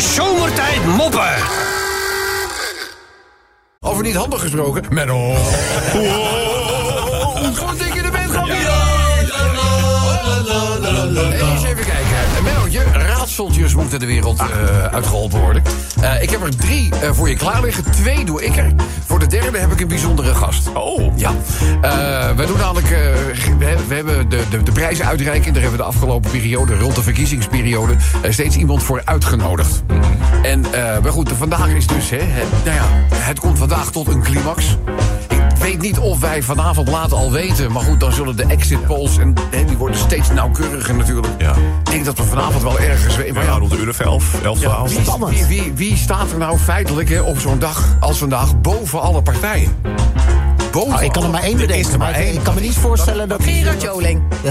Zomertijd Moppen. Over niet handig gesproken. Menno. Goed dat je er bent, grapje. Eens even kijken. Mennootje, raadseltjes moeten de wereld eh, uitgeholpen worden. Eh, ik heb er drie eh, voor je klaar liggen. Twee doe ik er. Voor de derde heb ik een bijzondere gast. Oh. Ja. Eh, we doen namelijk... we, we hebben de, de, de prijzen uitreiken. Daar hebben we de afgelopen periode, rond de verkiezingsperiode... steeds iemand voor uitgenodigd. En eh, maar goed, vandaag is dus... Hè, het, nou ja, het komt vandaag tot een climax. Ik weet niet of wij vanavond laat al weten. Maar goed, dan zullen de exit polls... En, hè, die worden steeds nauwkeuriger natuurlijk. Ja. Ik denk dat we vanavond wel ergens... weten. Maar Ja, ja, rond de uur of 11, 11, 12. wie, wie, wie, wie staat er nou feitelijk hè, op zo'n dag als vandaag boven alle partijen? Boven Nou, ik kan er maar één bedenken, maar ik, ik kan me niet voorstellen dat... Gerard Joling.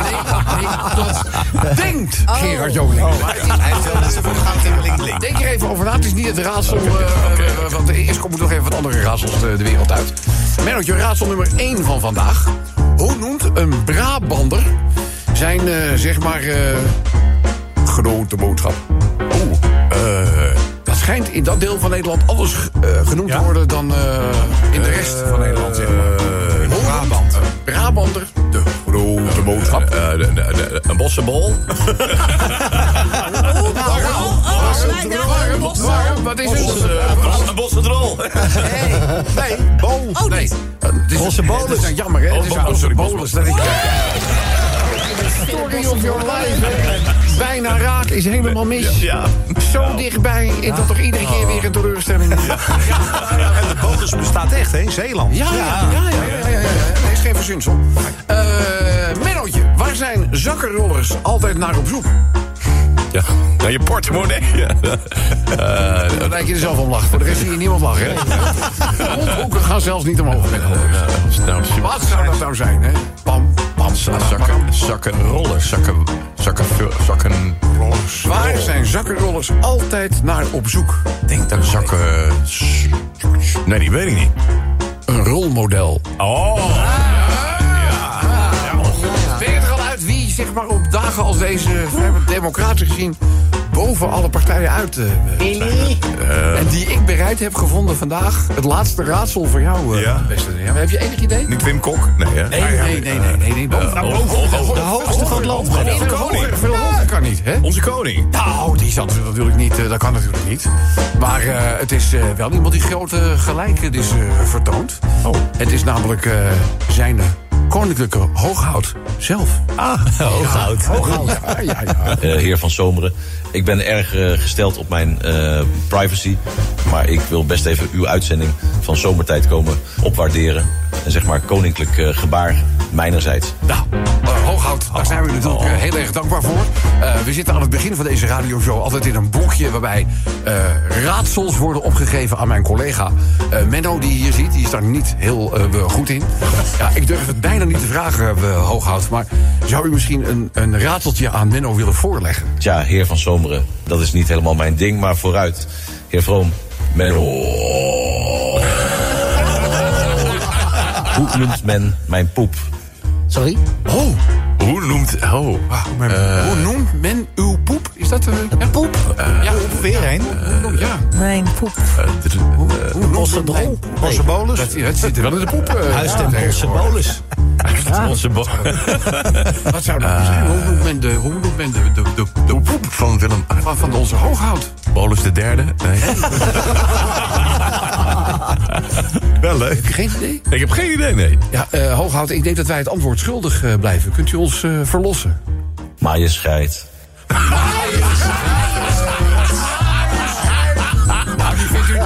Nee, nee, dat denkt Gerard Joling. Maar Hij heeft wel link. Denk er even over na. Het is niet het raadsel. eh, eh, want eerst komt nog even wat andere raadsels de, de wereld uit. Mennootje, raadsel nummer 1 van vandaag. Hoe noemt een Brabander zijn, eh, zeg maar, eh, grote boodschap? Oeh, eh, dat schijnt in dat deel van Nederland anders eh, genoemd te worden dan in de rest van Nederland, zeg maar. Brabant. Brabander, de grote boodschap. Een bossenbol. Waarom? Wat is het? Een bossendrol. Nee, bol. Oh, nee. Eh, is- Bosse bolus. Het is nou jammer, hè? Het is Oh, een oh, sorry, bolus. bolus. Dat is... Story of your life. hè. Bijna raak is helemaal mis. Ja. Zo dichtbij en dat toch iedere keer weer een teleurstelling. Ja, En de bonus bestaat echt, hè? Zeeland. ja, ja. ja, ja, ja, ja. Nee, is geen verzinsel. Eh Mennootje, waar zijn zakkenrollers altijd naar op zoek? Ja. Naar je portemonnee. Ja. Dan lijkt je er zelf om lachen. Voor de rest zie je niemand lachen, hè? Gaan zelfs niet omhoog. Menno. nou, Wat zou dat nou zijn, hè? Pam, pam, Zakken, zakken rollers, zakken, zakken, zakken rollers. Waar zijn zakkenrollers altijd naar op zoek? Denk dat zakken... Nee, die weet ik niet. Een rolmodel. Oh. Zeg maar, op dagen als deze, democratisch gezien, boven alle partijen uit eh, zijn? En die ik bereid heb gevonden vandaag. Het laatste raadsel voor jou, eh, Ja. beste. Ja, heb je enig idee? Niet Wim Kok? Nee, hè? Nee, nee, nee, nee, nee, nee. Boven, boven, boven, De hoogste van het land. Veel hoger, veel hoger kan niet, hè? Onze koning. Nou, die zat er natuurlijk niet. eh, dat kan natuurlijk niet. Maar eh, het is eh, wel iemand die grote gelijken is eh, vertoond. Oh. Het is namelijk eh, zijn eh, koninklijke hooghout zelf. Ah, Hooghout. Hooghout. Ja, ja, ja. eh, heer van Zomeren. Ik ben erg eh, gesteld op mijn eh, privacy. Maar ik wil best even uw uitzending van Zomertijd komen opwaarderen. En zeg maar koninklijk eh, gebaar mijnerzijds. Nou, eh, Hooghout, daar zijn we natuurlijk eh, heel erg dankbaar voor. Eh, we zitten aan het begin van deze radioshow altijd in een blokje... waarbij eh, raadsels worden opgegeven aan mijn collega. Eh, Menno, die je hier ziet, die is daar niet heel eh, goed in. Ja, ik durf het bijna niet te vragen, eh, Hooghout... maar zou u misschien een, een raadseltje aan Menno willen voorleggen? Tja, heer van Zomeren, dat is niet helemaal mijn ding. Maar vooruit, heer Vroom. Men... Hoe noemt men mijn poep? Sorry? Oh, Hoe noemt... Oh. hoe noemt men uw poep? Is dat een... Ja, Poep. ja, Weer heen. ja. Mijn poep. Hoe noemt Bosse men- drol. Bossenbolus. Dat, dat zit er wel in de poep. eh, Huis ten. Bossenbolus. Onze bo Wat zou dat nou zijn? Hoe noemt men de, hoe noemt men de, de, de, de poep van Willem... van, van onze hooghout? Bolus de derde? Nee. Wel leuk. Geen idee? Ik heb geen idee, nee. Ja, eh hooghout, ik denk dat wij het antwoord schuldig eh, blijven. Kunt u ons eh, verlossen? Maaienscheid. Nou, die vindt u...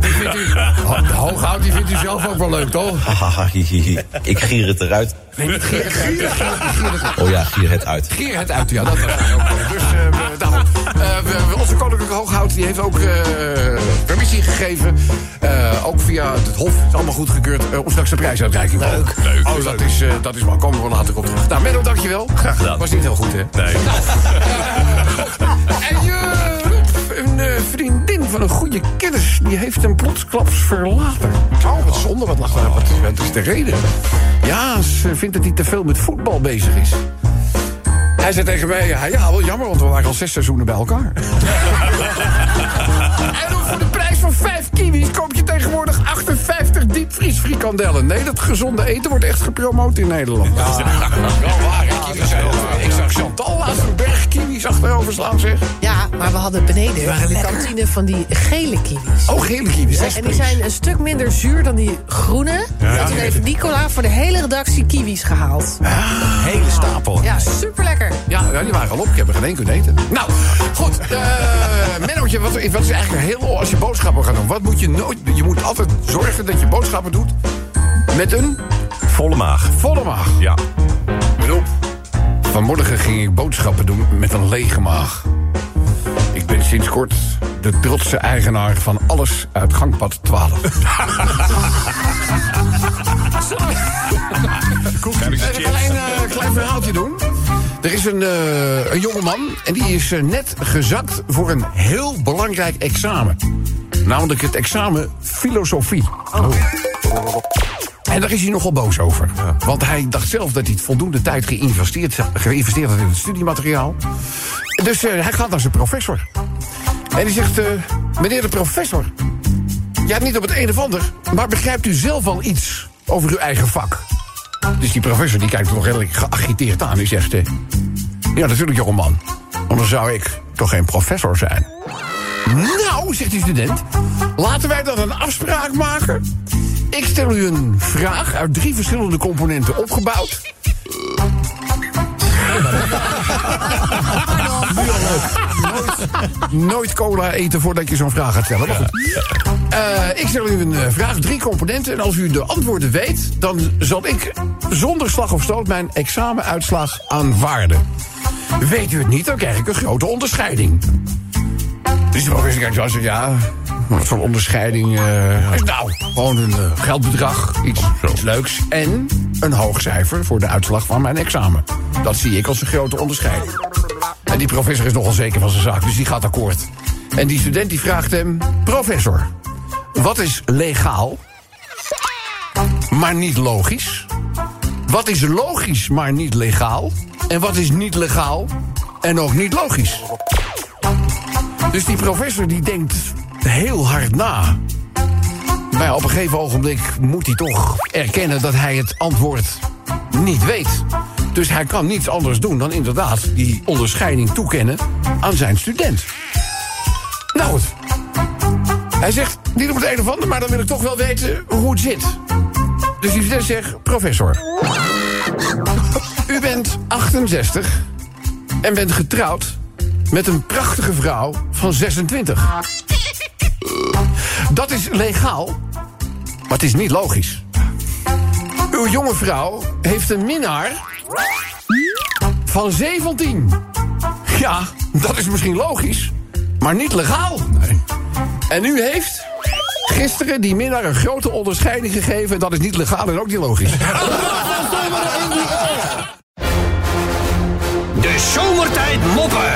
Die vindt u oh, hooghout, die vindt u zelf ook wel leuk, toch? Hahaha, hihihi. Ik gier het eruit. Nee, niet Geer het uit. Oh ja, gier het uit. Geer het uit, ja, dat was ook. Dus, eh, daarom. Eh, onze koninklijke hooghout die heeft ook eh, permissie gegeven. Eh, ook via het Hof, is allemaal goedgekeurd, uh, om straks de prijsuitreiking te Leuk. Leuk. Oh, dat is, eh, dat is wel. Komen we later op terug. Nou, Menno, dankjewel. Graag gedaan. Was niet heel goed, hè? Nee. En je, een eh, vriendin van een goede kennis, die heeft hem plotsklaps verlaten. Oh, wat zonde, wat lag daar? Wat, wat is de reden? Ja, ze vindt dat hij te veel met voetbal bezig is. Hij zei tegen mij, ja, ja, wel jammer, want we waren al zes seizoenen bij elkaar. en ook voor de prijs van vijf kiwis koop je tegenwoordig 58 diepvriesfrikandellen. Nee, dat gezonde eten wordt echt gepromoot in Nederland. Ja, wel waar, hè, kiwis zijn het. Ik zag Chantal laatst een kiwis achterover slaan, zeg. Ja, maar we hadden beneden in de kantine van die gele kiwis. Oh, gele kiwis, echt En die zijn een stuk minder zuur dan die groene. En toen heeft Nicola voor de hele redactie kiwis gehaald. Hele stapel. Ja, super lekker. Ja, ja, die waren al op. Ik heb er geen één kunnen eten. Nou, goed. Mennootje, wat, wat is eigenlijk heel... Als je boodschappen gaat doen, wat moet je nooit... Je moet altijd zorgen dat je boodschappen doet met een Volle maag. volle maag. Ja. Vanmorgen ging ik boodschappen doen met een lege maag. Ik ben sinds kort de trotse eigenaar van alles uit gangpad 12. Even een klein, eh, klein verhaaltje doen. Er is een, eh een jongeman en die is eh, net gezakt voor een heel belangrijk examen. Namelijk het examen filosofie. En daar is hij nogal boos over. Want hij dacht zelf dat hij voldoende tijd geïnvesteerd, geïnvesteerd had in het studiemateriaal. Dus eh, hij gaat naar zijn professor. En hij zegt, eh, meneer de professor... ja, niet op het een of ander... maar begrijpt u zelf al iets over uw eigen vak? Dus die professor die kijkt er nog redelijk geagiteerd aan. Die zegt, eh, ja, natuurlijk jongeman. Anders zou ik toch geen professor zijn. Nou, zegt die student, laten wij dan een afspraak maken. Ik stel u een vraag uit drie verschillende componenten opgebouwd. Nooit, cola eten voordat je zo'n vraag gaat stellen. Maar goed. Eh, ik stel u een eh, vraag, drie componenten. En als u de antwoorden weet, dan zal ik zonder slag of stoot mijn examenuitslag aanvaarden. Weet u het niet, dan krijg ik een grote onderscheiding. Dus de professor kijkt zo ja, wat voor onderscheiding? eh, nou, gewoon een eh, geldbedrag, iets, iets leuks. En een hoog cijfer voor de uitslag van mijn examen. Dat zie ik als een grote onderscheiding. En die professor is nogal zeker van zijn zaak, dus die gaat akkoord. En die student die vraagt hem, professor, wat is legaal, maar niet logisch? Wat is logisch, maar niet legaal? En wat is niet legaal en ook niet logisch? Dus die professor die denkt heel hard na. Maar ja, op een gegeven ogenblik moet hij toch erkennen dat hij het antwoord niet weet. Dus hij kan niets anders doen dan inderdaad die onderscheiding toekennen aan zijn student. Nou goed. Hij zegt niet op het een of ander, maar dan wil ik toch wel weten hoe het zit. Dus die student zegt, professor. U bent 68 en bent getrouwd met een prachtige vrouw van 26. Dat is legaal, maar het is niet logisch. Uw jonge vrouw heeft een minnaar van 17. Ja, dat is misschien logisch, maar niet legaal. Nee. En u heeft gisteren die minnaar een grote onderscheiding gegeven. Dat is niet legaal en ook niet logisch. De zomertijd moppen.